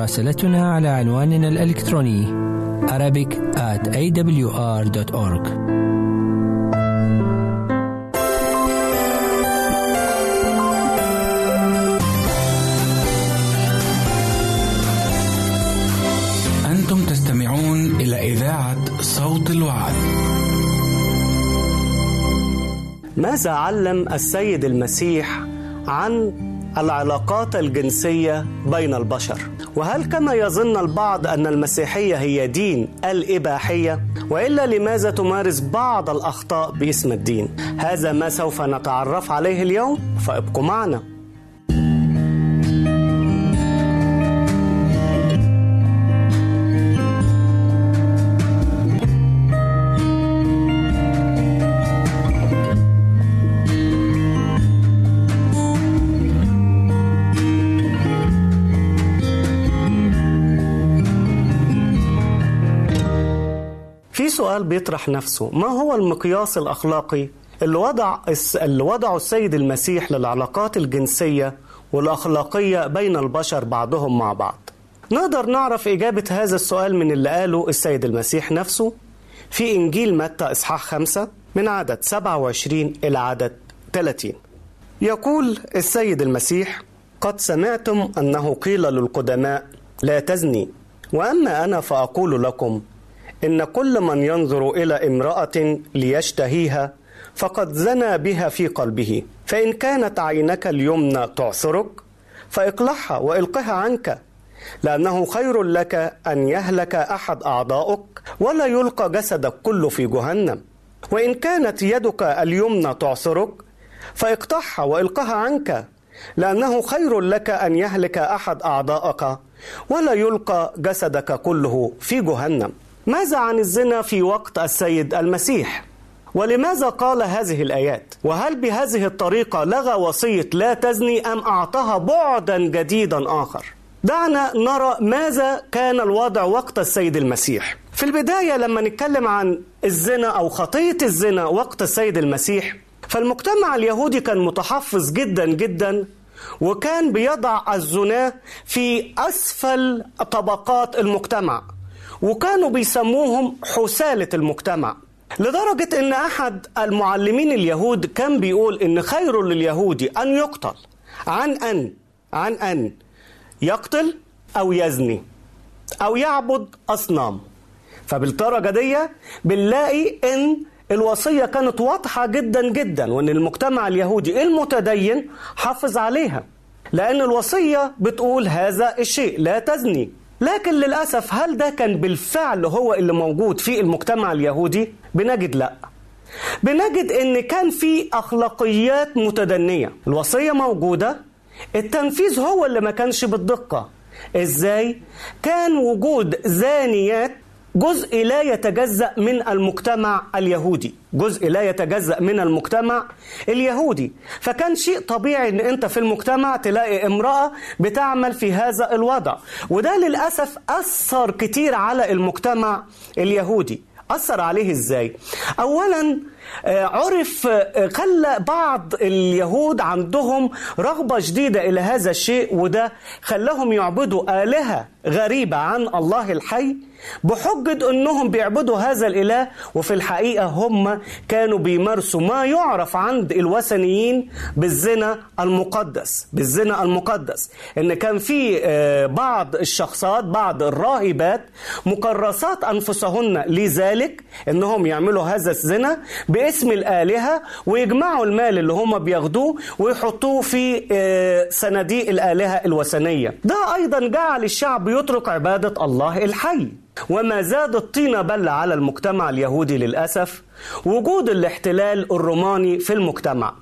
مراسلتنا على عنواننا الإلكتروني Arabic at awr.org أنتم تستمعون إلى إذاعة صوت الوعد. ماذا علم السيد المسيح عن العلاقات الجنسية بين البشر وهل كما يظن البعض أن المسيحية هي دين الإباحية؟ وإلا لماذا تمارس بعض الأخطاء باسم الدين؟ هذا ما سوف نتعرف عليه اليوم فابقوا معنا. سؤال بيطرح نفسه ما هو المقياس الأخلاقي؟ اللي وضع اللي وضعه السيد المسيح للعلاقات الجنسية والأخلاقية بين البشر بعضهم مع بعض. نقدر نعرف إجابة هذا السؤال من اللي قاله السيد المسيح نفسه في إنجيل متى إصحاح خمسة من عدد 27 إلى عدد 30 يقول السيد المسيح قد سمعتم أنه قيل للقدماء لا تزني وأما أنا فأقول لكم إن كل من ينظر إلى امرأة ليشتهيها فقد زنى بها في قلبه. فإن كانت عينك اليمنى تعثرك فإقلعها وإلقها عنك لأنه خير لك أن يهلك أحد أعضائك ولا يلقى جسدك كله في جهنم. وإن كانت يدك اليمنى تعثرك فإقطعها وإلقها عنك لأنه خير لك أن يهلك أحد أعضائك ولا يلقى جسدك كله في جهنم. ماذا عن الزنا في وقت السيد المسيح؟ ولماذا قال هذه الآيات؟ وهل بهذه الطريقة لغى وصية لا تزني أم أعطاها بعدا جديدا آخر؟ دعنا نرى ماذا كان الوضع وقت السيد المسيح. في البداية لما نتكلم عن الزنا أو خطية الزنا وقت السيد المسيح فالمجتمع اليهودي كان متحفظ جدا جدا وكان بيضع الزنا في أسفل طبقات المجتمع. وكانوا بيسموهم حسالة المجتمع. لدرجة إن أحد المعلمين اليهود كان بيقول إن خير لليهودي أن يقتل. عن أن عن أن يقتل أو يزني أو يعبد أصنام. فبالدرجة دي بنلاقي إن الوصية كانت واضحة جدا جدا وإن المجتمع اليهودي المتدين حافظ عليها. لأن الوصية بتقول هذا الشيء لا تزني. لكن للأسف هل ده كان بالفعل هو اللي موجود في المجتمع اليهودي؟ بنجد لا. بنجد إن كان في أخلاقيات متدنية. الوصية موجودة. التنفيذ هو اللي ما كانش بالدقة. إزاي؟ كان وجود زانيات جزء لا يتجزأ من المجتمع اليهودي. جزء لا يتجزأ من المجتمع اليهودي. فكان شيء طبيعي إن أنت في المجتمع تلاقي امرأة بتعمل في هذا الوضع. وده للأسف أثر كتير على المجتمع اليهودي. أثر عليه إزاي؟ أولا عرف خلى بعض اليهود عندهم رغبة شديدة إلى هذا الشيء وده خلاهم يعبدوا آلهة غريبة عن الله الحي بحجة أنهم بيعبدوا هذا الإله. وفي الحقيقة هم كانوا بيمارسوا ما يعرف عند الوثنيين بالزنا المقدس بالزنا المقدس. إن كان في بعض الشخصات بعض الراهبات مكرسات أنفسهن لذلك إنهم يعملوا هذا الزنا باسم الآلهة ويجمعوا المال اللي هم بياخدوه ويحطوه في صناديق الآلهة الوثنية. ده أيضا جعل الشعب يترك عبادة الله الحي. وما زاد الطين بلة على المجتمع اليهودي للأسف. وجود الاحتلال الروماني في المجتمع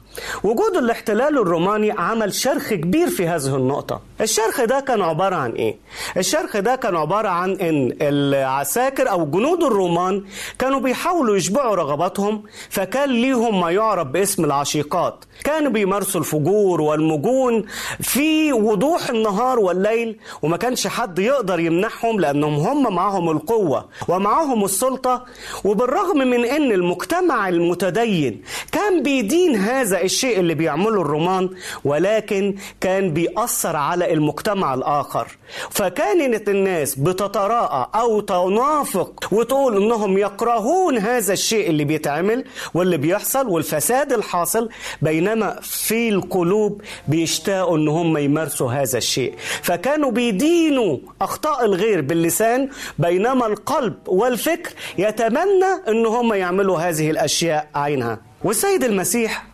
وجود الاحتلال الروماني عمل شرخ كبير في هذه النقطة. الشرخ ده كان عبارة عن إيه؟ الشرخ ده كان عبارة عن إن العساكر أو جنود الرومان كانوا بيحاولوا يشبعوا رغباتهم فكان ليهم ما يعرف باسم العشيقات. كانوا بيمارسوا الفجور والمجون في وضوح النهار والليل وما كانش حد يقدر يمنعهم لأنهم هم معاهم القوة ومعاهم السلطة. وبالرغم من إن المجتمع المتدين كان بيدين هذا الشيء اللي بيعمله الرومان ولكن كان بيأثر على المجتمع الآخر. فكانت الناس بتتراءى أو تنافق وتقول إنهم يكرهون هذا الشيء اللي بيتعمل واللي بيحصل والفساد الحاصل بينما في القلوب بيشتاقوا إن هم يمارسوا هذا الشيء. فكانوا بيدينوا أخطاء الغير باللسان بينما القلب والفكر يتمنى إن هم يعملوا هذه الأشياء عينها. والسيد المسيح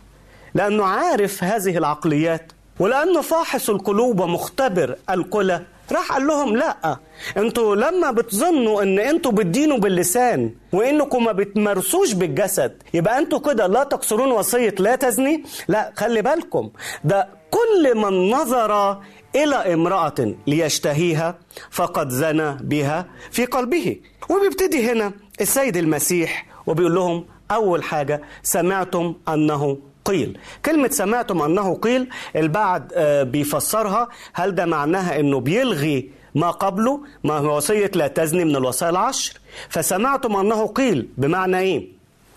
لأنه عارف هذه العقليات. ولأنه فاحص القلوب ومختبر الكلى راح قال لهم لا أنتوا لما بتظنوا إن أنتوا بتدينوا باللسان وإنكم ما بتمارسوش بالجسد يبقى أنتوا كده لا تكسرون وصية لا تزني. لا خلي بالكم ده كل من نظر إلى امرأة ليشتهيها فقد زنى بها في قلبه. وبيبتدي هنا السيد المسيح وبيقول لهم أول حاجة سمعتم أنه قيل. كلمة سمعتم أنه قيل البعض بيفسرها هل ده معناها أنه بيلغي ما قبله؟ ما هو وصية لا تزني من الوصايا العشر. فسمعتم أنه قيل بمعنى إيه؟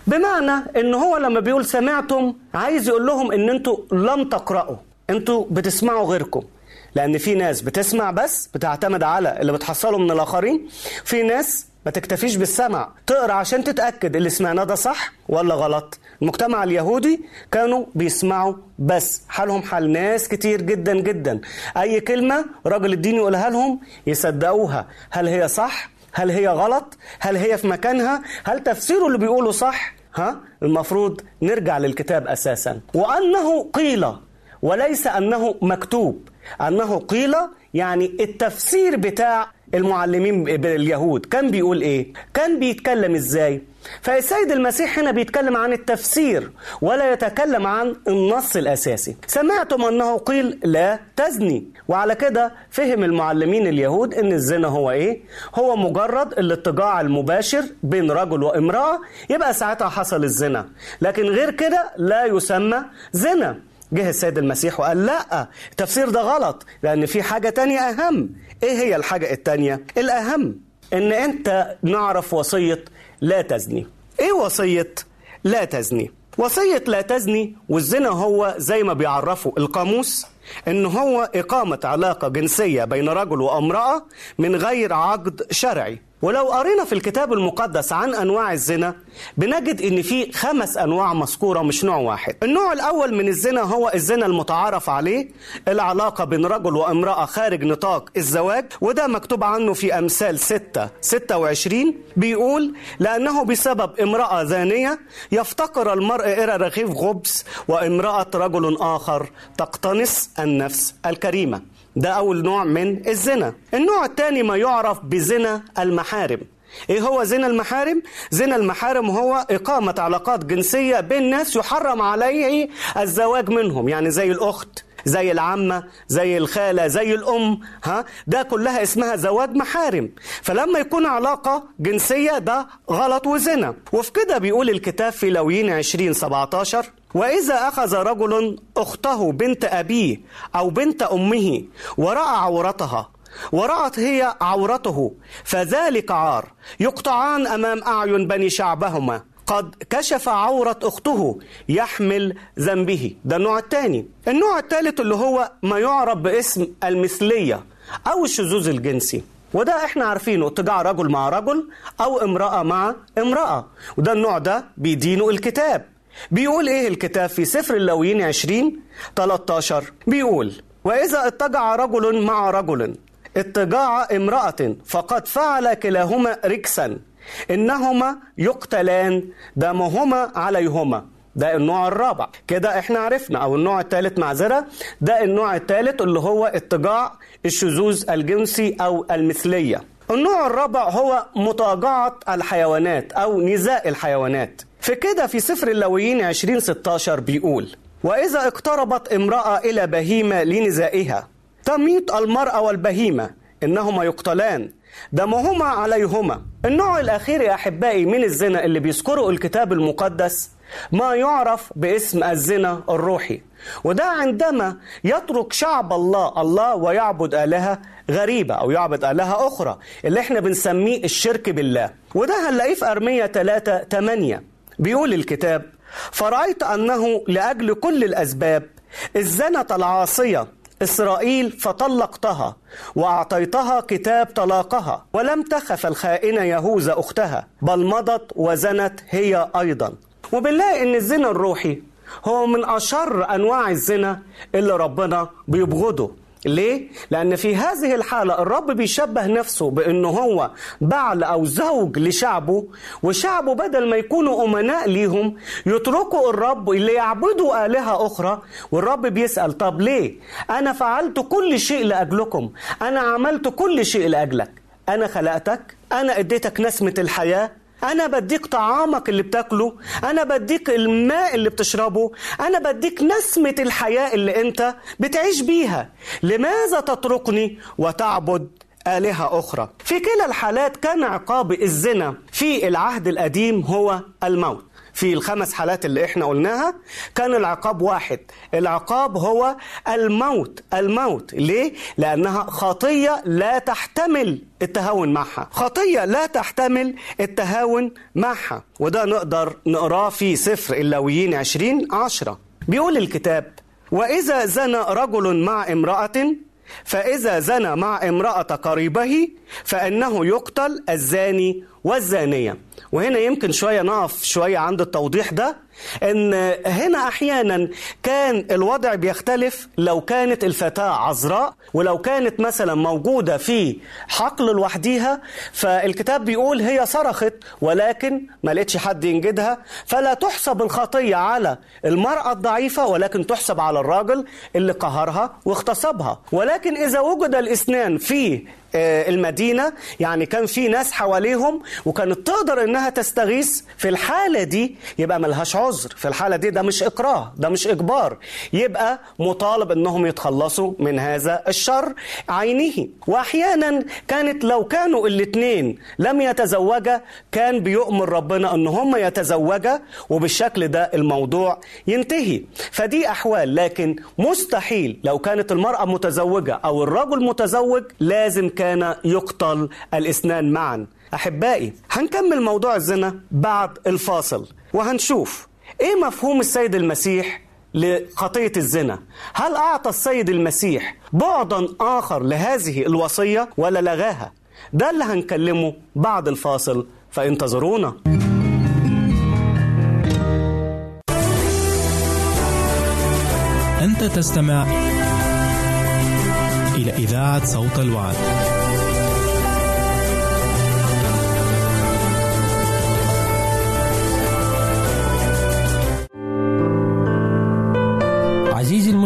بمعنى ان هو لما بيقول سمعتم عايز يقول لهم إن أنتوا لم تقرأوا. أنتوا بتسمعوا غيركم. لأن في ناس بتسمع بس بتعتمد على اللي بتحصله من الآخرين. في ناس ما تكتفيش بالسمع. تقرأ عشان تتأكد اللي سمعناه ده صح ولا غلط. المجتمع اليهودي كانوا بيسمعوا بس. حالهم حال ناس كتير جدا جدا. أي كلمة راجل الدين يقولها لهم يصدقوها. هل هي صح؟ هل هي غلط؟ هل هي في مكانها؟ هل تفسيره اللي بيقوله صح؟ ها؟ المفروض نرجع للكتاب أساسا. وأنه قيل وليس أنه مكتوب. أنه قيل يعني التفسير بتاع المعلمين باليهود. كان بيقول إيه؟ كان بيتكلم إزاي؟ فالسيد المسيح هنا بيتكلم عن التفسير ولا يتكلم عن النص الأساسي. سمعتم أنه قيل لا تزني. وعلى كده فهم المعلمين اليهود إن الزنا هو إيه؟ هو مجرد الاتجاع المباشر بين رجل وامرأة. يبقى ساعتها حصل الزنا. لكن غير كده لا يسمى زنا. جه السيد المسيح وقال لا التفسير ده غلط لأن في حاجة تانية أهم. إيه هي الحاجة التانية؟ الأهم إن أنت نعرف وصية لا تزني. إيه وصية لا تزني؟ وصية لا تزني والزنا هو زي ما بيعرفوا القاموس إن هو إقامة علاقة جنسية بين رجل وامرأة من غير عقد شرعي ولو قرينا في الكتاب المقدس عن أنواع الزنا بنجد إن في خمس أنواع مذكورة مش نوع واحد. النوع الأول من الزنا هو الزنا المتعارف عليه العلاقة بين رجل وامرأة خارج نطاق الزواج وده مكتوب عنه في أمثال 6 26 بيقول لأنه بسبب امرأة زانية يفتقر المرء إلى رغيف خبز وامرأة رجل آخر تقتنص النفس الكريمة. ده أول نوع من الزنا. النوع الثاني ما يعرف بزنا المحارم. إيه هو زنا المحارم؟ زنا المحارم هو إقامة علاقات جنسية بين ناس يحرم عليه الزواج منهم. يعني زي الأخت زي العمة زي الخالة زي الأم ها؟ ده كلها اسمها زواج محارم. فلما يكون علاقة جنسية ده غلط وزنا. وفي كده بيقول الكتاب في لويين 20 17 وإذا أخذ رجل أخته بنت أبيه أو بنت أمه ورأى عورتها ورأت هي عورته فذلك عار يقطعان أمام أعين بني شعبهما. قد كشف عورة أخته يحمل ذنبه. ده النوع الثاني. النوع الثالث اللي هو ما يعرف باسم المثلية أو الشذوذ الجنسي. وده إحنا عارفينه اتجاع رجل مع رجل أو امرأة مع امرأة. وده النوع ده بيدينه الكتاب. بيقول إيه الكتاب في سفر اللويين 20 13 بيقول وإذا اتجع رجل مع رجل اتجاع امرأة فقد فعل كلاهما ركسا. إنهما يقتلان دمهما عليهما. ده النوع الرابع. كده إحنا عرفنا أو النوع الثالث معذرة. ده النوع الثالث اللي هو اتجاع الشذوذ الجنسي أو المثلية. النوع الرابع هو متاجعة الحيوانات أو نزاع الحيوانات. في كده في سفر اللويين 20 16 بيقول وإذا اقتربت امرأة إلى بهيمة لنزائها تميت المرأة والبهيمة إنهما يقتلان دمهما عليهما. النوع الأخير يا أحبائي من الزنا اللي بيذكره الكتاب المقدس ما يعرف باسم الزنا الروحي. وده عندما يترك شعب الله الله ويعبد آلهة غريبة أو يعبد آلهة أخرى اللي إحنا بنسميه الشرك بالله. وده هنلاقيه في أرمية 3 8 بيقول الكتاب فرأيت أنه لأجل كل الأسباب الزنة العاصية إسرائيل فطلقتها وأعطيتها كتاب طلاقها ولم تخف الخائنة يهوذا أختها بل مضت وزنت هي أيضا. وبنلاقي إن الزنا الروحي هو من أشر أنواع الزنا اللي ربنا بيبغضه. ليه؟ لأن في هذه الحالة الرب بيشبه نفسه بأنه هو بعل أو زوج لشعبه وشعبه بدل ما يكونوا أمناء ليهم يتركوا الرب اللي يعبدوا آلهة أخرى والرب بيسأل طب ليه؟ أنا فعلت كل شيء لأجلكم أنا عملت كل شيء لأجلك أنا خلقتك أنا أديتك نسمة الحياة أنا بديك طعامك اللي بتاكله أنا بديك الماء اللي بتشربه أنا بديك نسمة الحياة اللي أنت بتعيش بيها. لماذا تتركني وتعبد آلهة أخرى؟ في كلا الحالات كان عقاب الزنا في العهد القديم هو الموت. في الخمس حالات اللي إحنا قلناها كان العقاب واحد. العقاب هو الموت. الموت ليه؟ لأنها خطية لا تحتمل التهاون معها. خطية لا تحتمل التهاون معها. وده نقدر نقراه في سفر اللاويين عشرين عشرة. بيقول الكتاب وإذا زنى رجل مع امرأة فإذا زنى مع امرأة قريبه فإنه يقتل الزاني والزانية. وهنا يمكن شوية نقف شوية عند التوضيح ده إن هنا أحيانا كان الوضع بيختلف لو كانت الفتاة عذراء ولو كانت مثلا موجودة في حقل لوحديها فالكتاب بيقول هي صرخت ولكن ما لقتش حد ينجدها. فلا تحسب الخطية على المرأة الضعيفة ولكن تحسب على الراجل اللي قهرها واغتصبها. ولكن إذا وجد الاثنان في المدينة. يعني كان في ناس حواليهم وكانت تقدر إنها تستغيث في الحالة دي. يبقى ملهاش عذر. في الحالة دي ده مش إكراه ده مش إجبار. يبقى مطالب إنهم يتخلصوا من هذا الشر عينه واحيانا كانت لو كانوا الاثنين لم يتزوجا كان بيؤمر ربنا إن هم يتزوجا وبالشكل ده الموضوع ينتهي. فدي أحوال. لكن مستحيل لو كانت المرأة متزوجة أو الرجل متزوج لازم كان يقتل الاثنان معا. أحبائي هنكمل موضوع الزنا بعد الفاصل وهنشوف إيه مفهوم السيد المسيح لخطية الزنا؟ هل أعطى السيد المسيح بعدا آخر لهذه الوصية ولا لغاها؟ ده اللي هنكلمه بعد الفاصل فانتظرونا. أنت تستمع إلى إذاعة صوت الوعد.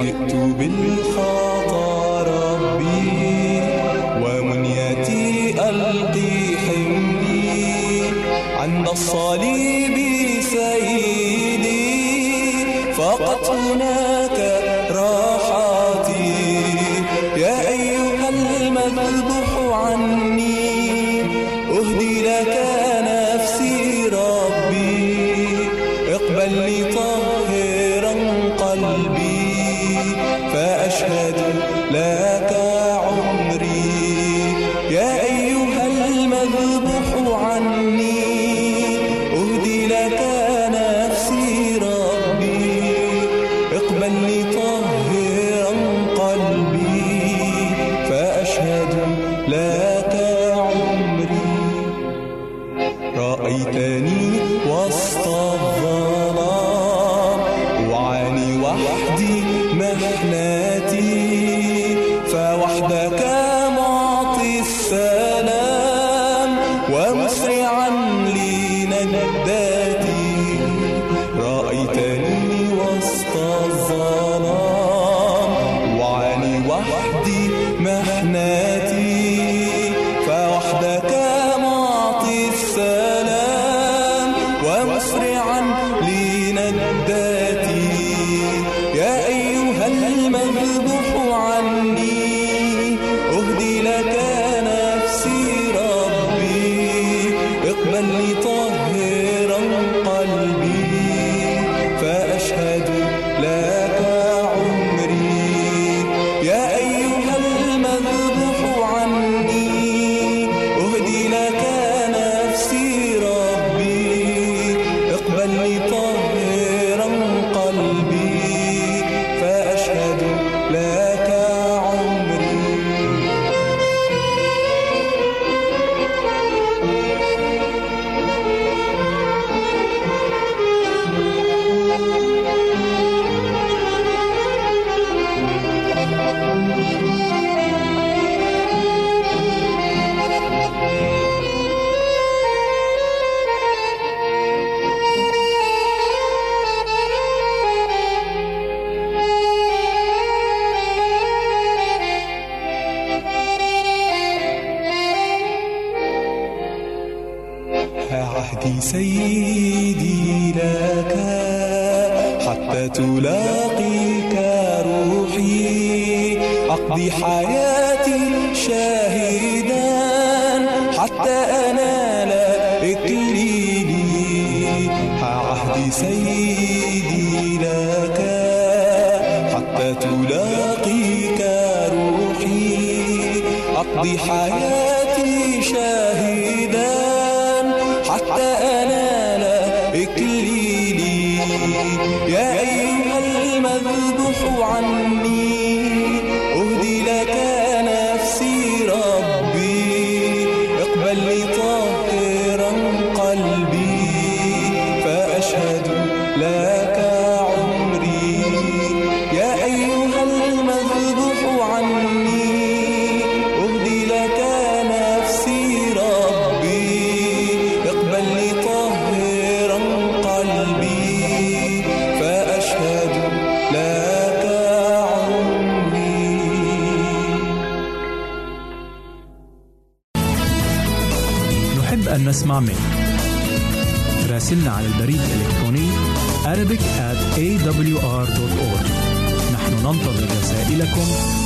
جئت بالخطى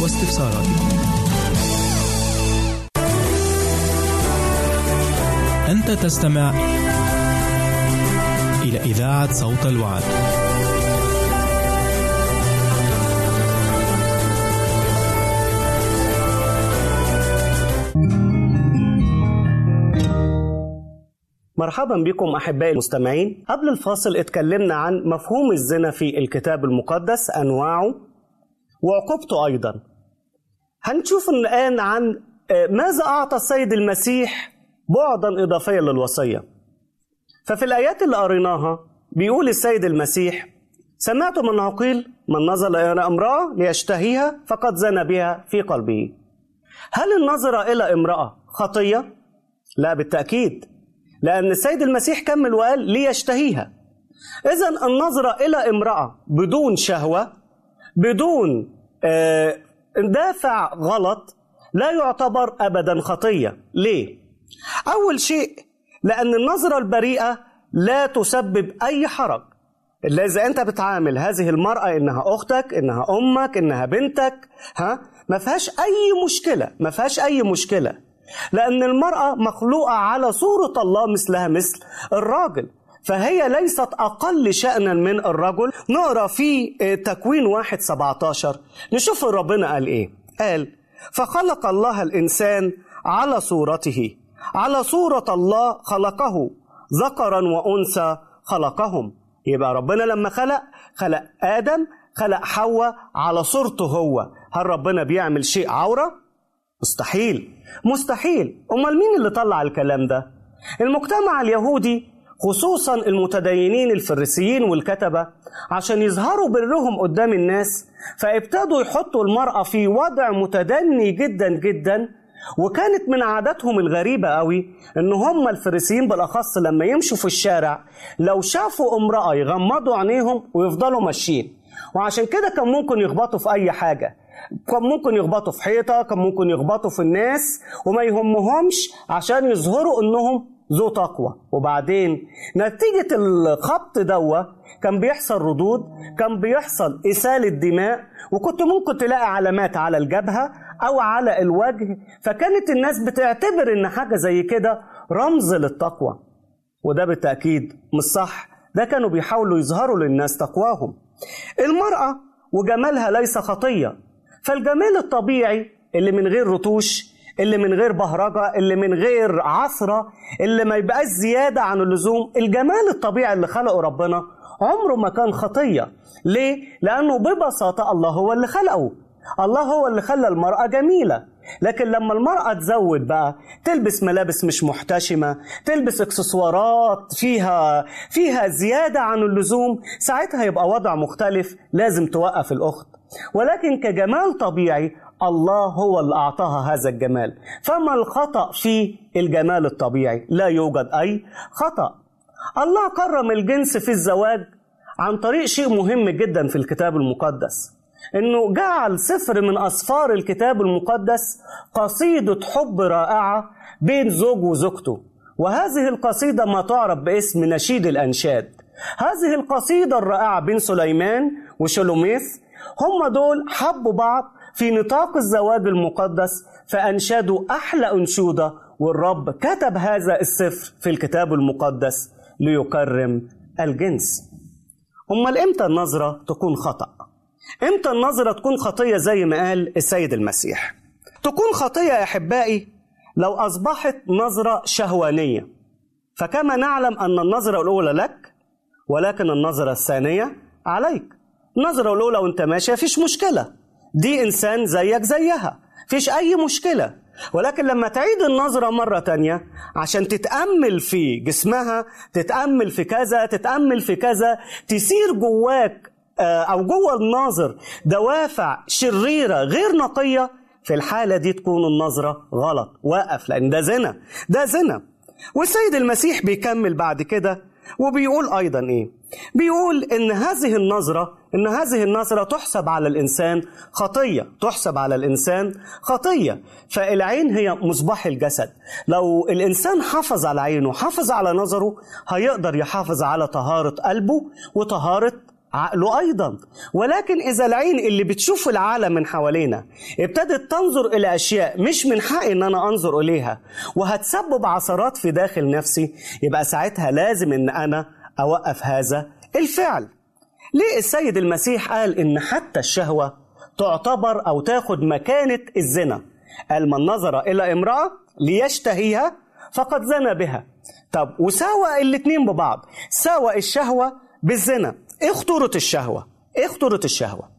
واستفساراتكم أنت تستمع إلى إذاعة صوت الوعد. مرحبا بكم أحبائي المستمعين. قبل الفاصل اتكلمنا عن مفهوم الزنا في الكتاب المقدس أنواعه وعقوبته أيضا. هنشوف الآن عن آه، ماذا أعطى السيد المسيح بعدا اضافيا للوصية. ففي الآيات اللي قريناها بيقول السيد المسيح سمعتم انه قيل من نظر إلى امرأة ليشتهيها فقد زنى بها في قلبه. هل النظر إلى امرأة خطية؟ لا بالتأكيد لأن السيد المسيح كمل وقال ليشتهيها. إذا النظرة إلى امرأة بدون شهوة بدون آه، دافع غلط لا يعتبر أبدا خطية ليه؟ أول شيء لأن النظرة البريئة لا تسبب أي حرج. إلا إذا أنت بتعامل هذه المرأة إنها أختك إنها أمك إنها بنتك ها؟ ما فيهاش أي مشكلة ما فيهاش أي مشكلة. لأن المرأة مخلوقة على صورة الله مثلها مثل الراجل. فهي ليست أقل شأنا من الرجل. نقرأ في تكوين واحد 17 نشوف ربنا قال إيه. قال فخلق الله الإنسان على صورته. على صورة الله خلقه. ذكرا وأنثى خلقهم. يبقى ربنا لما خلق خلق آدم خلق حواء على صورته هو. هل ربنا بيعمل شيء عورة؟ مستحيل. مستحيل. أمال مين اللي طلع الكلام ده؟ المجتمع اليهودي خصوصا المتدينين الفريسيين والكتبة عشان يظهروا برهم قدام الناس فابتدوا يحطوا المرأة في وضع متدني جدا جدا وكانت من عاداتهم الغريبة قوي إن هم الفريسيين بالأخص لما يمشوا في الشارع لو شافوا امرأة يغمضوا عينيهم ويفضلوا ماشيين. وعشان كده كان ممكن يخبطوا في أي حاجة. كان ممكن يخبطوا في حيطة كان ممكن يخبطوا في الناس وما يهمهمش عشان يظهروا إنهم ذو تقوى. وبعدين نتيجة الخبط دوا كان بيحصل ردود كان بيحصل إسالة دماء وكنت ممكن تلاقي علامات على الجبهة أو على الوجه. فكانت الناس بتعتبر إن حاجة زي كده رمز للتقوى. وده بالتأكيد مش صح. ده كانوا بيحاولوا يظهروا للناس تقواهم. المرأة وجمالها ليس خطية. فالجمال الطبيعي اللي من غير رتوش اللي من غير بهرجة اللي من غير عثرة اللي ما يبقاش زيادة عن اللزوم. الجمال الطبيعي اللي خلقه ربنا عمره ما كان خطية. ليه؟ لأنه ببساطة الله هو اللي خلقه. الله هو اللي خلى المرأة جميلة. لكن لما المرأة تزود بقى تلبس ملابس مش محتشمة تلبس إكسسوارات فيها فيها زيادة عن اللزوم ساعتها يبقى وضع مختلف لازم توقف الأخت. ولكن كجمال طبيعي الله هو اللي أعطاها هذا الجمال. فما الخطأ في الجمال الطبيعي؟ لا يوجد أي خطأ. الله كرم الجنس في الزواج عن طريق شيء مهم جدا في الكتاب المقدس إنه جعل سفر من أسفار الكتاب المقدس قصيدة حب رائعة بين زوج وزوجته. وهذه القصيدة ما تعرف باسم نشيد الأنشاد. هذه القصيدة الرائعة بين سليمان وشلوميث هم دول حبوا بعض في نطاق الزواج المقدس فأنشدوا أحلى أنشودة والرب كتب هذا السفر في الكتاب المقدس ليكرم الجنس. أمال إمتى النظرة تكون خطأ؟ إمتى النظرة تكون خطية زي ما قال السيد المسيح؟ تكون خطية يا أحبائي لو أصبحت نظرة شهوانية. فكما نعلم أن النظرة الأولى لك ولكن النظرة الثانية عليك. النظرة الأولى وأنت ماشي فيش مشكلة. دي إنسان زيك زيها فيش أي مشكلة. ولكن لما تعيد النظرة مرة تانية عشان تتأمل في جسمها تتأمل في كذا تتأمل في كذا تسير جواك أو جوه الناظر دوافع شريرة غير نقية في الحالة دي تكون النظرة غلط وقف لأن ده زنا ده زنا. والسيد المسيح بيكمل بعد كده وبيقول أيضا إيه؟ بيقول إن هذه النظرة إن هذه النظرة تحسب على الإنسان خطية تحسب على الإنسان خطية. فالعين هي مصباح الجسد. لو الإنسان حافظ على عينه حافظ على نظره هيقدر يحافظ على طهارة قلبه وطهارة عقله أيضا. ولكن إذا العين اللي بتشوف العالم من حوالينا ابتدت تنظر إلى أشياء مش من حقي إن أنا أنظر إليها وهتسبب عثرات في داخل نفسي يبقى ساعتها لازم إن أنا أوقف هذا الفعل. ليه السيد المسيح قال إن حتى الشهوة تعتبر أو تاخد مكانة الزنا؟ قال من نظر إلى امرأة ليشتهيها فقد زنى بها. طب وساوى الاتنين ببعض؟ ساوى الشهوة بالزنا. إيه خطورة الشهوة؟ إيه خطورة الشهوة؟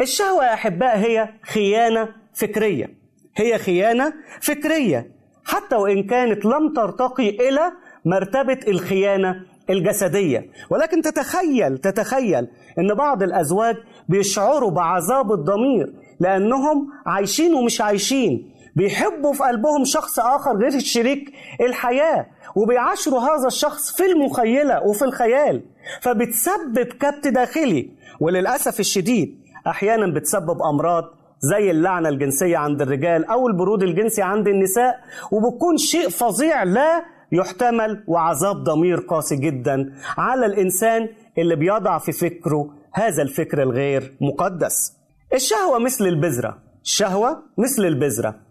الشهوة يا أحباء هي خيانة فكرية. هي خيانة فكرية. حتى وإن كانت لم ترتقي إلى مرتبة الخيانة الجسدية. ولكن تتخيل تتخيل أن بعض الأزواج بيشعروا بعذاب الضمير لأنهم عايشين ومش عايشين. بيحبوا في قلبهم شخص آخر غير شريك الحياة وبيعاشروا هذا الشخص في المخيلة وفي الخيال. فبتسبب كبت داخلي. وللأسف الشديد أحيانا بتسبب أمراض زي اللعنة الجنسية عند الرجال أو البرود الجنسي عند النساء وبتكون شيء فظيع لا يحتمل وعذاب ضمير قاسي جدا على الإنسان اللي بيضع في فكره هذا الفكر الغير مقدس. الشهوة مثل البذرة. الشهوة مثل البذرة.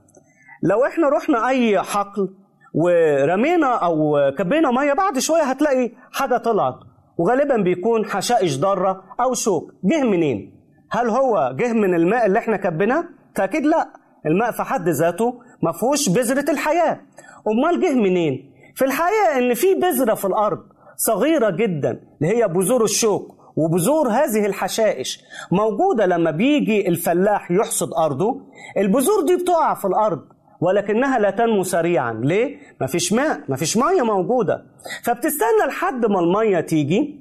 لو إحنا رحنا أي حقل ورمينا أو كبينا مية بعد شوية هتلاقي حاجة طلعت وغالبا بيكون حشائش ضارة أو شوك جه منين؟ هل هو جه من الماء اللي إحنا كبيناه؟ فأكيد لا الماء في حد ذاته ما فيهوش بذرة الحياة أمال جه منين؟ في الحقيقة إن في بذرة في الأرض صغيرة جدا اللي هي بذور الشوك وبذور هذه الحشائش موجودة لما بيجي الفلاح يحصد أرضه البذور دي بتقع في الأرض ولكنها لا تنمو سريعا. ليه؟ مفيش ماء مفيش مية موجودة. فبتستنى لحد ما المية تيجي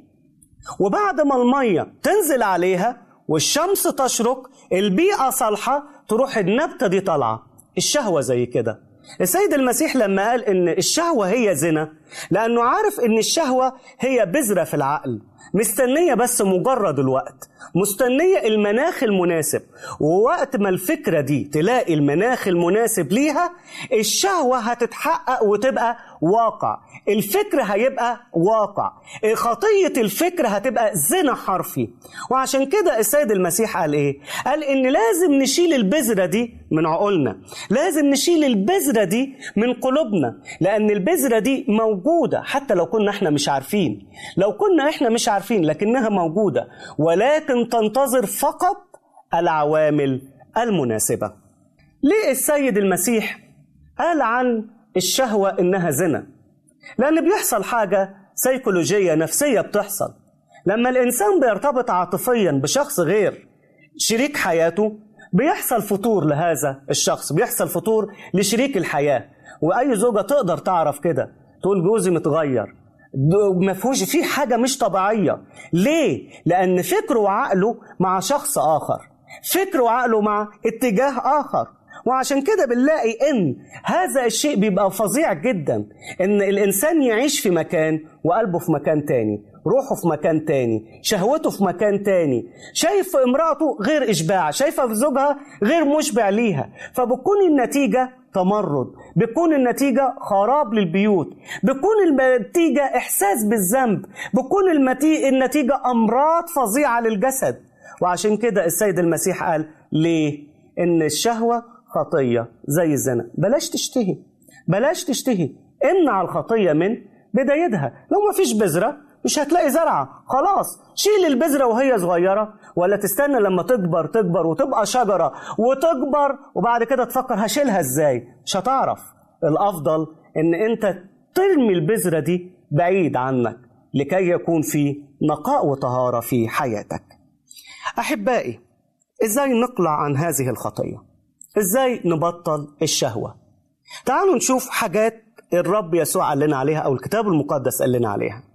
وبعد ما المية تنزل عليها والشمس تشرق البيئة صالحة تروح النبتة دي طالعة. الشهوة زي كده. السيد المسيح لما قال إن الشهوة هي زنا لأنه عارف إن الشهوة هي بذرة في العقل. مستنية بس مجرد الوقت. مستنية المناخ المناسب. ووقت ما الفكرة دي تلاقي المناخ المناسب ليها الشهوة هتتحقق وتبقى واقع. الفكر هيبقى واقع. خطية الفكر هتبقى زنا حرفي. وعشان كده السيد المسيح قال إيه؟ قال إن لازم نشيل البذرة دي من عقولنا. لازم نشيل البذرة دي من قلوبنا. لأن البذرة دي موجودة حتى لو كنا إحنا مش عارفين. لو كنا إحنا مش عارفين لكنها موجودة ولكن تنتظر فقط العوامل المناسبة. ليه السيد المسيح قال عن الشهوة إنها زنا؟ لأن بيحصل حاجة سيكولوجية نفسية بتحصل. لما الإنسان بيرتبط عاطفيا بشخص غير شريك حياته بيحصل فتور لهذا الشخص بيحصل فتور لشريك الحياة. وأي زوجة تقدر تعرف كده تقول جوزي متغير ما فيهوش في حاجة مش طبيعية. ليه؟ لأن فكره وعقله مع شخص آخر. فكره وعقله مع اتجاه آخر. وعشان كده بنلاقي إن هذا الشيء بيبقى فظيع جدا. إن الإنسان يعيش في مكان وقلبه في مكان تاني روحه في مكان تاني شهوته في مكان تاني. شايف امرأته غير إشباع شايفة في زوجها غير مشبع ليها. فبتكون النتيجة تمرد. بتكون النتيجة خراب للبيوت. بتكون النتيجة إحساس بالذنب. بتكون. النتيجة أمراض فظيعة للجسد. وعشان كده السيد المسيح قال ليه؟ إن الشهوة خطية زي الزنا. بلاش تشتهي. بلاش تشتهي. امنع الخطية من بدايتها. لو ما فيش بذرة مش هتلاقي زرعة. خلاص شيل البذرة وهي صغيرة ولا تستنى لما تكبر تكبر وتبقى شجرة وتكبر وبعد كده تفكر هشيلها إزاي؟ مش هتعرف. الأفضل إن أنت ترمي البذرة دي بعيد عنك لكي يكون في نقاء وطهارة في حياتك. أحبائي إزاي نقلع عن هذه الخطية؟ إزاي نبطل الشهوة؟ تعالوا نشوف حاجات الرب يسوع قال لنا عليها أو الكتاب المقدس قال لنا عليها.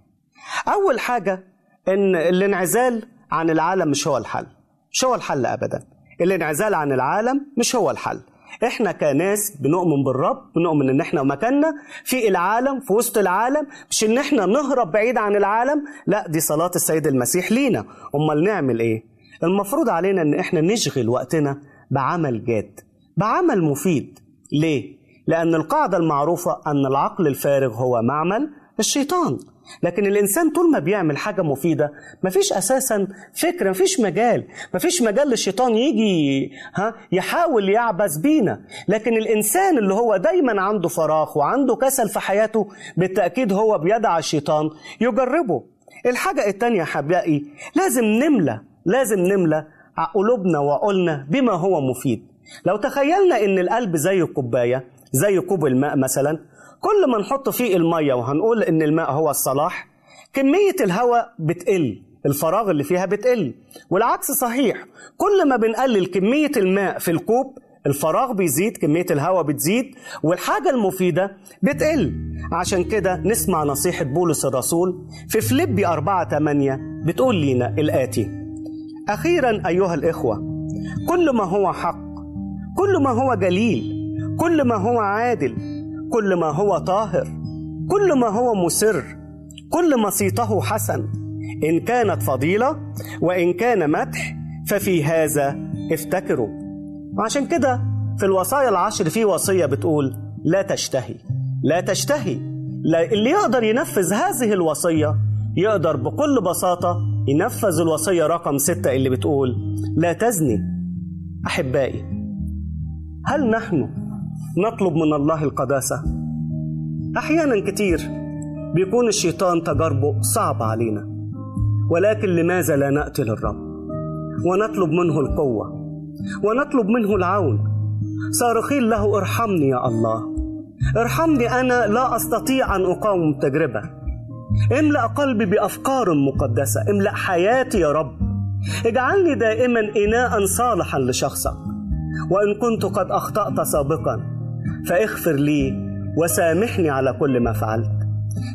أول حاجة إن الانعزال عن العالم مش هو الحل مش هو الحل ابدا. الانعزال عن العالم مش هو الحل. إحنا كناس بنؤمن بالرب بنؤمن إن إحنا مكاننا في العالم في وسط العالم. مش إن إحنا نهرب بعيد عن العالم لا دي صلاة السيد المسيح لينا. أمال نعمل إيه؟ المفروض علينا إن إحنا نشغل وقتنا بعمل جاد بعمل مفيد. ليه؟ لأن القاعدة المعروفة أن العقل الفارغ هو معمل الشيطان. لكن الإنسان طول ما بيعمل حاجة مفيدة مفيش أساسا فكره مفيش مجال مفيش مجال للشيطان يجي ها يحاول يعبث بينا. لكن الإنسان اللي هو دايما عنده فراغ وعنده كسل في حياته بالتأكيد هو بيدع الشيطان يجربه. الحاجة التانية يا حبائي لازم نملى لازم نملى قلوبنا وعقولنا بما هو مفيد. لو تخيلنا إن القلب زي الكوباية زي كوب الماء مثلا كل ما نحط فيه المية وهنقول إن الماء هو الصلاح كمية الهواء بتقل الفراغ اللي فيها بتقل والعكس صحيح كل ما بنقلل كمية الماء في الكوب الفراغ بيزيد كمية الهواء بتزيد والحاجة المفيدة بتقل. عشان كده نسمع نصيحة بولس الرسول في فليبي 4 8 بتقول لينا الآتي أخيرا أيها الإخوة كل ما هو حق كل ما هو جليل كل ما هو عادل كل ما هو طاهر كل ما هو مسر كل ما صيته حسن. إن كانت فضيلة وإن كان مدح ففي هذا افتكروا وعشان كده في الوصايا العشر في وصية بتقول لا تشتهي لا تشتهي. اللي يقدر ينفذ هذه الوصية يقدر بكل بساطة ينفذ الوصية رقم ستة اللي بتقول لا تزني. أحبائي هل نحن نطلب من الله القداسة؟ أحيانا كتير بيكون الشيطان تجاربه صعب علينا ولكن لماذا لا نأتي للرب ونطلب منه القوة ونطلب منه العون. صارخين له ارحمني يا الله. ارحمني أنا لا أستطيع أن أقاوم التجربة املأ قلبي بأفكار مقدسة املأ حياتي يا رب. اجعلني دائما إناء صالحا لشخصك. وإن كنت قد أخطأت سابقا فاغفر لي وسامحني على كل ما فعلت.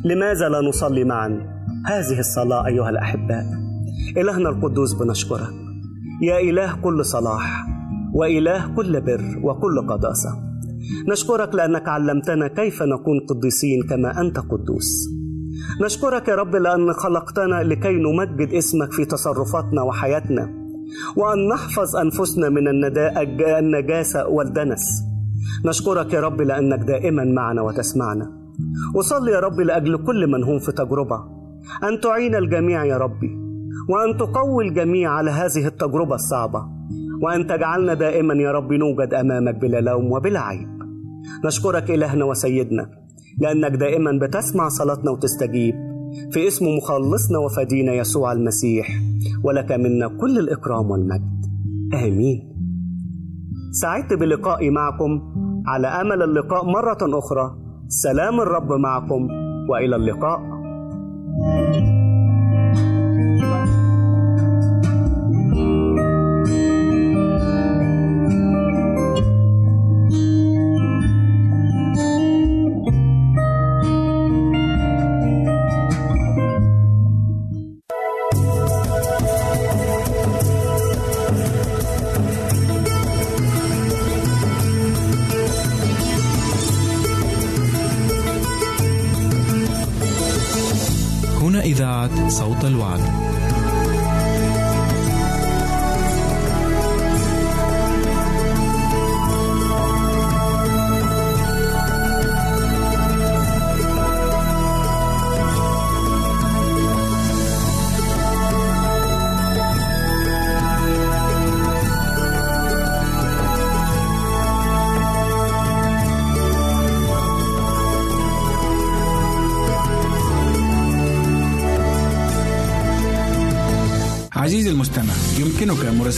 لماذا لا نصلي معا؟ هذه الصلاة أيها الأحباء. إلهنا القدوس بنشكرك. يا إله كل صلاح وإله كل بر وكل قداسة. نشكرك لأنك علمتنا كيف نكون قديسين كما أنت قدوس. نشكرك يا رب لأن خلقتنا لكي نمجد اسمك في تصرفاتنا وحياتنا. وأن نحفظ أنفسنا من النجاسة والدنس. نشكرك يا رب لأنك دائما معنا وتسمعنا. وصلي يا رب لأجل كل من هم في تجربة. أن تعين الجميع يا ربي. وأن تقوي الجميع على هذه التجربة الصعبة. وأن تجعلنا دائما يا رب نوجد أمامك بلا لوم وبلا عيب. نشكرك إلهنا وسيدنا لأنك دائما بتسمع صلاتنا وتستجيب. في اسم مخلصنا وفدينا يسوع المسيح. ولك منا كل الإكرام والمجد. آمين. سعدت بلقائي معكم. على أمل اللقاء مرة أخرى. سلام الرب معكم. وإلى اللقاء. هنا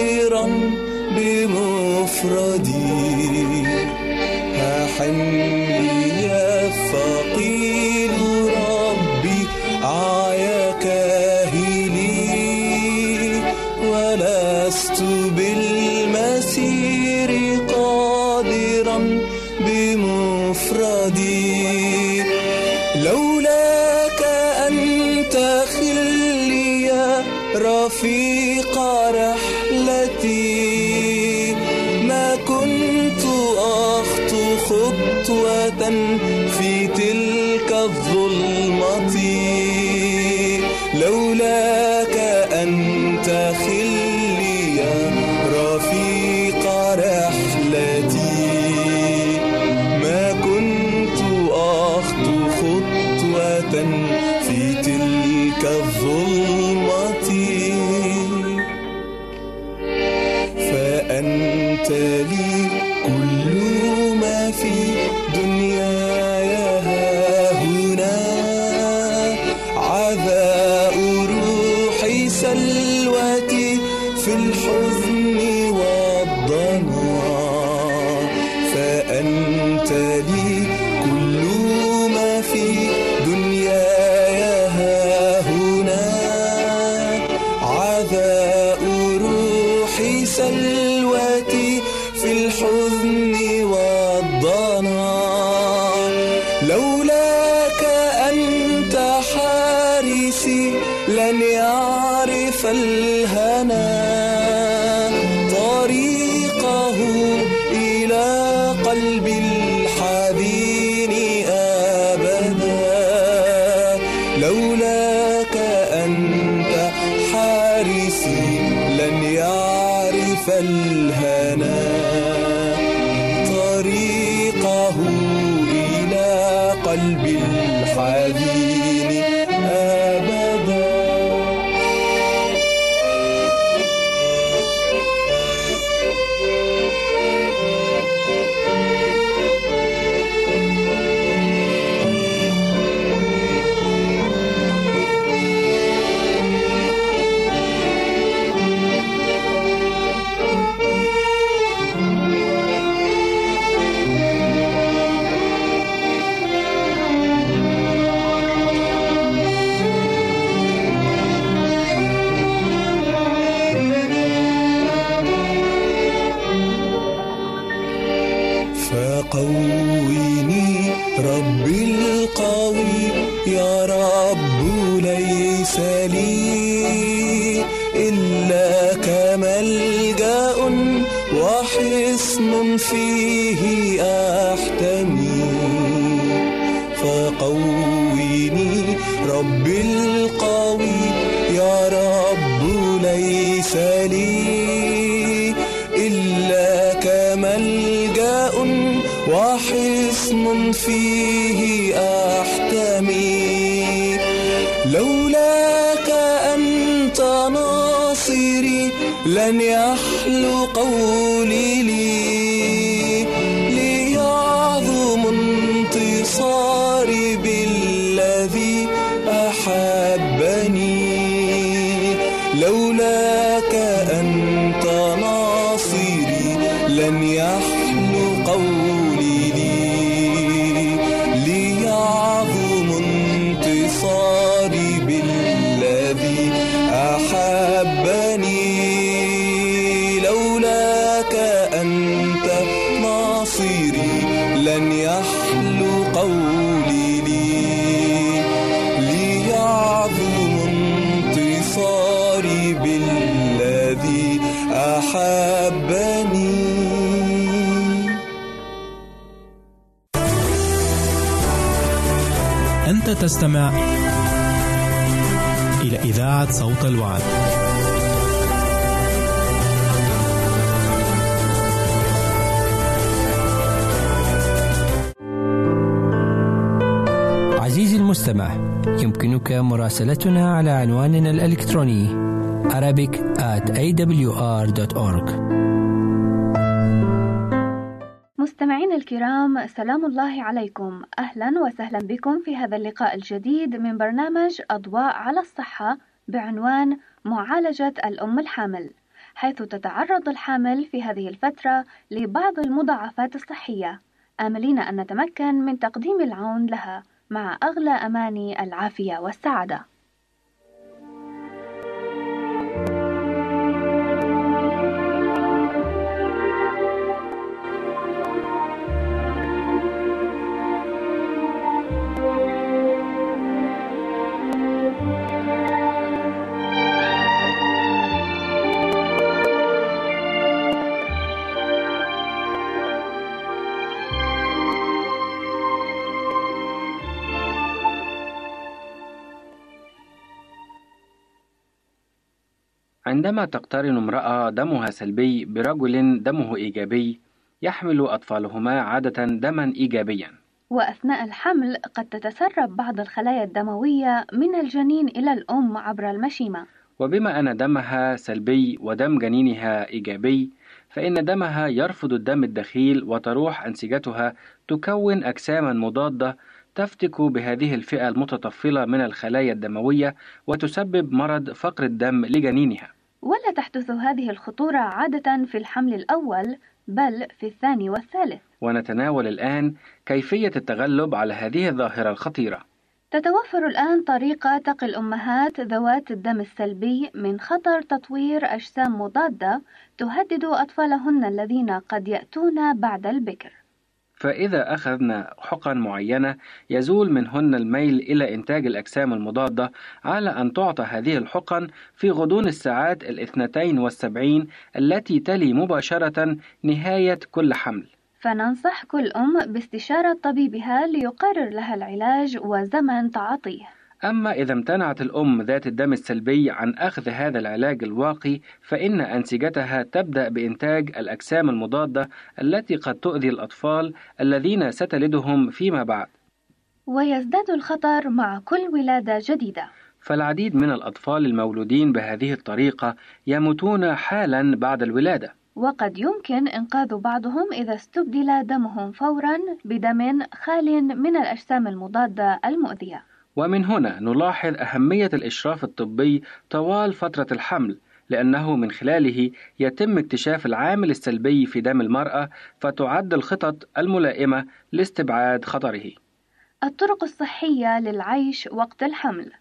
قادرا بمفردي. قلب لن يحلو قولي يمكنك مراسلتنا على عنواننا الإلكتروني Arabic at awr.org مستمعين الكرام سلام الله عليكم. أهلا وسهلا بكم في هذا اللقاء الجديد من برنامج أضواء على الصحة بعنوان معالجة الأم الحامل حيث تتعرض الحامل في هذه الفترة لبعض المضاعفات الصحية. آملين أن نتمكن من تقديم العون لها. مع أغلى أماني العافية والسعادة. عندما تقترن امرأة دمها سلبي برجل دمه إيجابي يحمل أطفالهما عادة دما إيجابيا. وأثناء الحمل قد تتسرب بعض الخلايا الدموية من الجنين إلى الأم عبر المشيمة. وبما أن دمها سلبي ودم جنينها إيجابي فإن دمها يرفض الدم الدخيل وتروح أنسجتها تكون أجساما مضادة تفتك بهذه الفئة المتطفلة من الخلايا الدموية وتسبب مرض فقر الدم لجنينها. ولا تحدث هذه الخطورة عادة في الحمل الأول بل في الثاني والثالث. ونتناول الآن كيفية التغلب على هذه الظاهرة الخطيرة. تتوفر الآن طريقة تقي الأمهات ذوات الدم السلبي من خطر تطوير أجسام مضادة تهدد أطفالهن الذين قد يأتون بعد البكر. فإذا أخذنا حقن معينة يزول منهن الميل إلى إنتاج الأجسام المضادة على أن تعطى هذه الحقن في غضون الساعات الاثنتين والسبعين التي تلي مباشرة نهاية كل حمل. فننصح كل أم باستشارة طبيبها ليقرر لها العلاج وزمن تعاطيه. أما إذا امتنعت الأم ذات الدم السلبي عن أخذ هذا العلاج الواقي فإن أنسجتها تبدأ بإنتاج الأجسام المضادة التي قد تؤذي الأطفال الذين ستلدهم فيما بعد. ويزداد الخطر مع كل ولادة جديدة. فالعديد من الأطفال المولودين بهذه الطريقة يموتون حالا بعد الولادة. وقد يمكن إنقاذ بعضهم إذا استبدل دمهم فورا بدم خال من الأجسام المضادة المؤذية. ومن هنا نلاحظ أهمية الإشراف الطبي طوال فترة الحمل لأنه من خلاله يتم اكتشاف العامل السلبي في دم المرأة فتعد الخطط الملائمة لاستبعاد خطره. الطرق الصحية للعيش وقت الحمل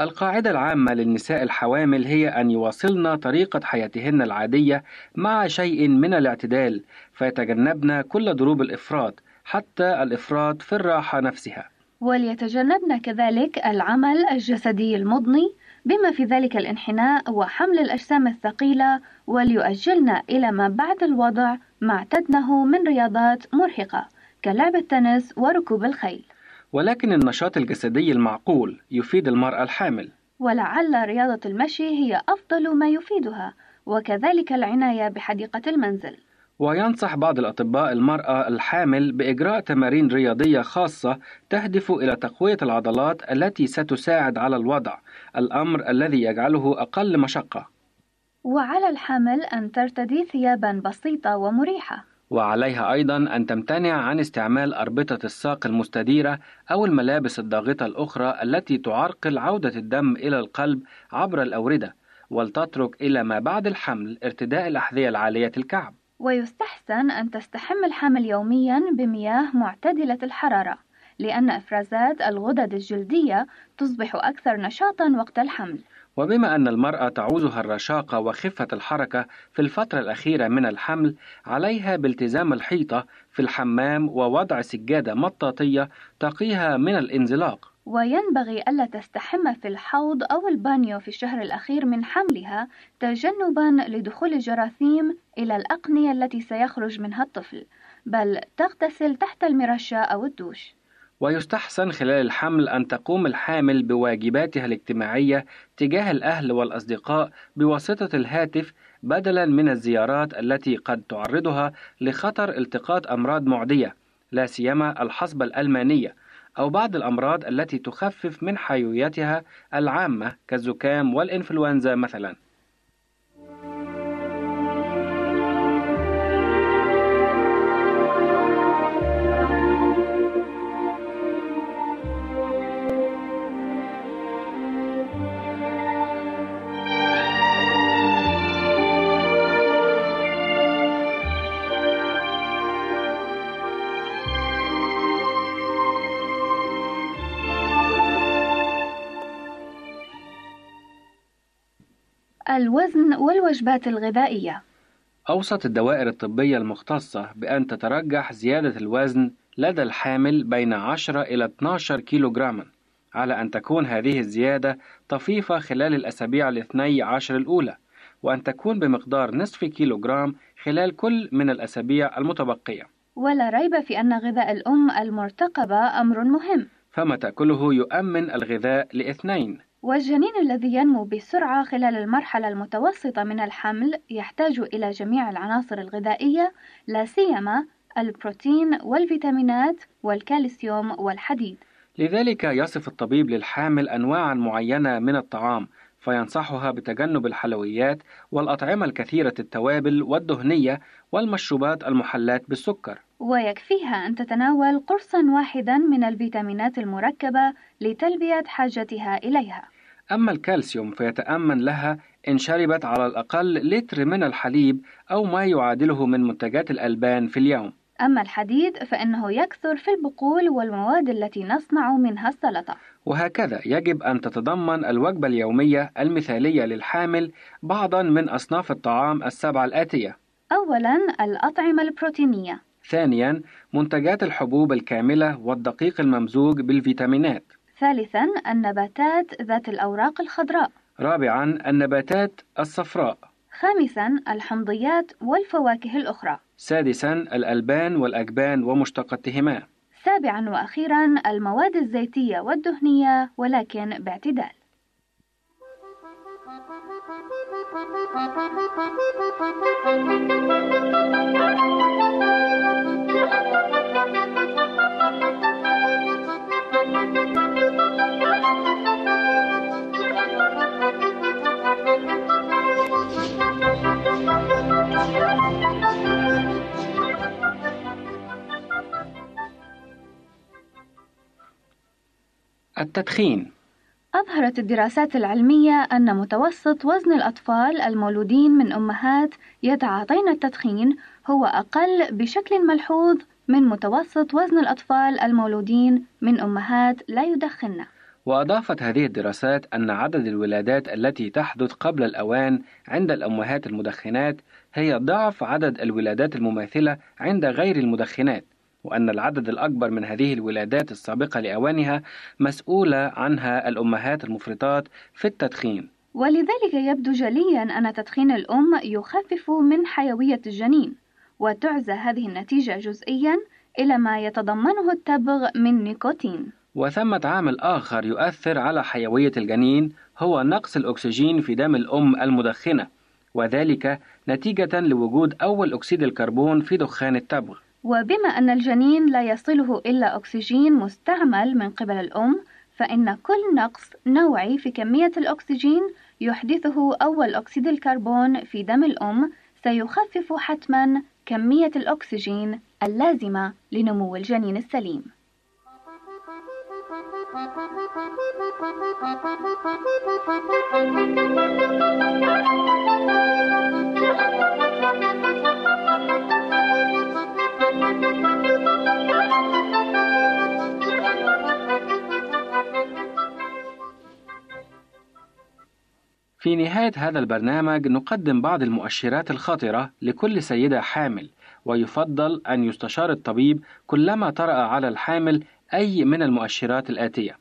القاعدة العامة للنساء الحوامل هي أن يواصلن طريقة حياتهن العادية مع شيء من الاعتدال فيتجنبن كل ضروب الإفراط حتى الإفراط في الراحة نفسها. وليتجنبن كذلك العمل الجسدي المضني بما في ذلك الانحناء وحمل الأجسام الثقيلة وليؤجلن إلى ما بعد الوضع ما اعتدنه من رياضات مرهقة كلعب التنس وركوب الخيل. ولكن النشاط الجسدي المعقول يفيد المرأة الحامل. ولعل رياضة المشي هي أفضل ما يفيدها وكذلك العناية بحديقة المنزل. وينصح بعض الأطباء المرأة الحامل بإجراء تمارين رياضية خاصة تهدف إلى تقوية العضلات التي ستساعد على الوضع، الأمر الذي يجعله أقل مشقة. وعلى الحامل أن ترتدي ثيابا بسيطة ومريحة وعليها أيضا أن تمتنع عن استعمال أربطة الساق المستديرة أو الملابس الضاغطة الأخرى التي تعرقل عودة الدم إلى القلب عبر الأوردة، ولتترك إلى ما بعد الحمل ارتداء الأحذية العالية الكعب. ويستحسن أن تستحم الحامل يوميا بمياه معتدلة الحرارة لأن إفرازات الغدد الجلدية تصبح أكثر نشاطا وقت الحمل. وبما أن المرأة تعوزها الرشاقة وخفة الحركة في الفترة الأخيرة من الحمل عليها بالتزام الحيطة في الحمام ووضع سجادة مطاطية تقيها من الانزلاق. وينبغي ألا تستحم في الحوض أو البانيو في الشهر الأخير من حملها تجنبا لدخول الجراثيم إلى الأقنية التي سيخرج منها الطفل بل تغتسل تحت المرشة أو الدوش. ويستحسن خلال الحمل أن تقوم الحامل بواجباتها الاجتماعية تجاه الأهل والأصدقاء بواسطة الهاتف بدلا من الزيارات التي قد تعرضها لخطر التقاط أمراض معدية لا سيما الحصبة الألمانية. أو بعض الأمراض التي تخفف من حيويتها العامة كالزكام والإنفلونزا مثلا. الوزن والوجبات الغذائية. أوصت الدوائر الطبية المختصة بأن تترجح زيادة الوزن لدى الحامل بين 10 إلى 12 كيلوغراما على أن تكون هذه الزيادة طفيفة خلال الأسابيع الاثني عشر الأولى وأن تكون بمقدار نصف كيلوغرام خلال كل من الأسابيع المتبقية. ولا ريب في أن غذاء الأم المرتقبة أمر مهم. فما تأكله يؤمن الغذاء لاثنين والجنين الذي ينمو بسرعة خلال المرحلة المتوسطة من الحمل يحتاج إلى جميع العناصر الغذائية لا سيما البروتين والفيتامينات والكالسيوم والحديد. لذلك يصف الطبيب للحامل أنواعا معينة من الطعام فينصحها بتجنب الحلويات والأطعمة الكثيرة التوابل والدهنية والمشروبات المحلاة بالسكر. ويكفيها أن تتناول قرصا واحدا من الفيتامينات المركبة لتلبية حاجتها إليها. أما الكالسيوم فيتأمن لها إن شربت على الأقل لتر من الحليب أو ما يعادله من منتجات الألبان في اليوم. أما الحديد فإنه يكثر في البقول والمواد التي نصنع منها السلطة. وهكذا يجب أن تتضمن الوجبة اليومية المثالية للحامل بعضا من أصناف الطعام السبعة الآتية. أولاً الأطعمة البروتينية. ثانيا منتجات الحبوب الكاملة والدقيق الممزوج بالفيتامينات. ثالثاً النباتات ذات الأوراق الخضراء. رابعا النباتات الصفراء. خامساً الحمضيات والفواكه الأخرى. سادسا الألبان والأجبان ومشتقاتهما. سابعاً وأخيراً المواد الزيتية والدهنية ولكن باعتدال. التدخين. أظهرت الدراسات العلمية أن متوسط وزن الأطفال المولودين من أمهات يتعاطين التدخين هو أقل بشكل ملحوظ من متوسط وزن الأطفال المولودين من أمهات لا يدخن. وأضافت هذه الدراسات أن عدد الولادات التي تحدث قبل الأوان عند الأمهات المدخنات هي ضعف عدد الولادات المماثلة عند غير المدخنات، وأن العدد الأكبر من هذه الولادات السابقة لأوانها مسؤولة عنها الأمهات المفرطات في التدخين. ولذلك يبدو جليا أن تدخين الأم يخفف من حيوية الجنين، وتعزى هذه النتيجة جزئيا إلى ما يتضمنه التبغ من نيكوتين. وثمة عامل آخر يؤثر على حيوية الجنين هو نقص الأكسجين في دم الأم المدخنة، وذلك نتيجة لوجود أول أكسيد الكربون في دخان التبغ. وبما أن الجنين لا يصله إلا أكسجين مستعمل من قبل الأم، فإن كل نقص نوعي في كمية الأكسجين يحدثه أول أكسيد الكربون في دم الأم سيخفف حتما كمية الأكسجين اللازمة لنمو الجنين السليم. في نهاية هذا البرنامج نقدم بعض المؤشرات الخطرة لكل سيدة حامل ويفضل أن يستشار الطبيب كلما طرأ على الحامل أي من المؤشرات الآتية.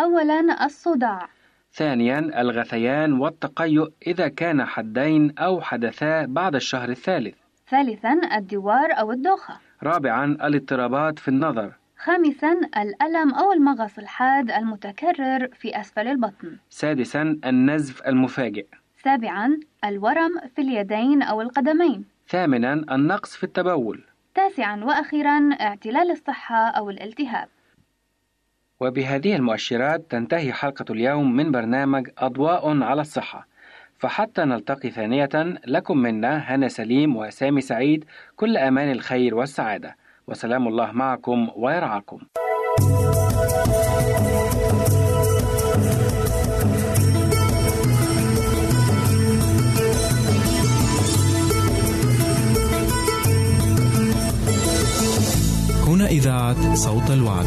أولا الصداع. ثانيا الغثيان والتقيؤ إذا كان حدين أو حدثا بعد الشهر الثالث. ثالثا الدوار أو الدوخة. رابعا الاضطرابات في النظر. خامسا الألم أو المغص الحاد المتكرر في أسفل البطن. سادسا النزف المفاجئ. سابعا الورم في اليدين أو القدمين. ثامنا النقص في التبول. تاسعا وأخيرا اعتلال الصحة أو الالتهاب. وبهذه المؤشرات تنتهي حلقة اليوم من برنامج أضواء على الصحة. فحتى نلتقي ثانية لكم منا هنا سليم وسامي سعيد كل أمان الخير والسعادة وسلام الله معكم ويرعاكم هنا إذاعة صوت الوعد.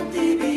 Atlantic.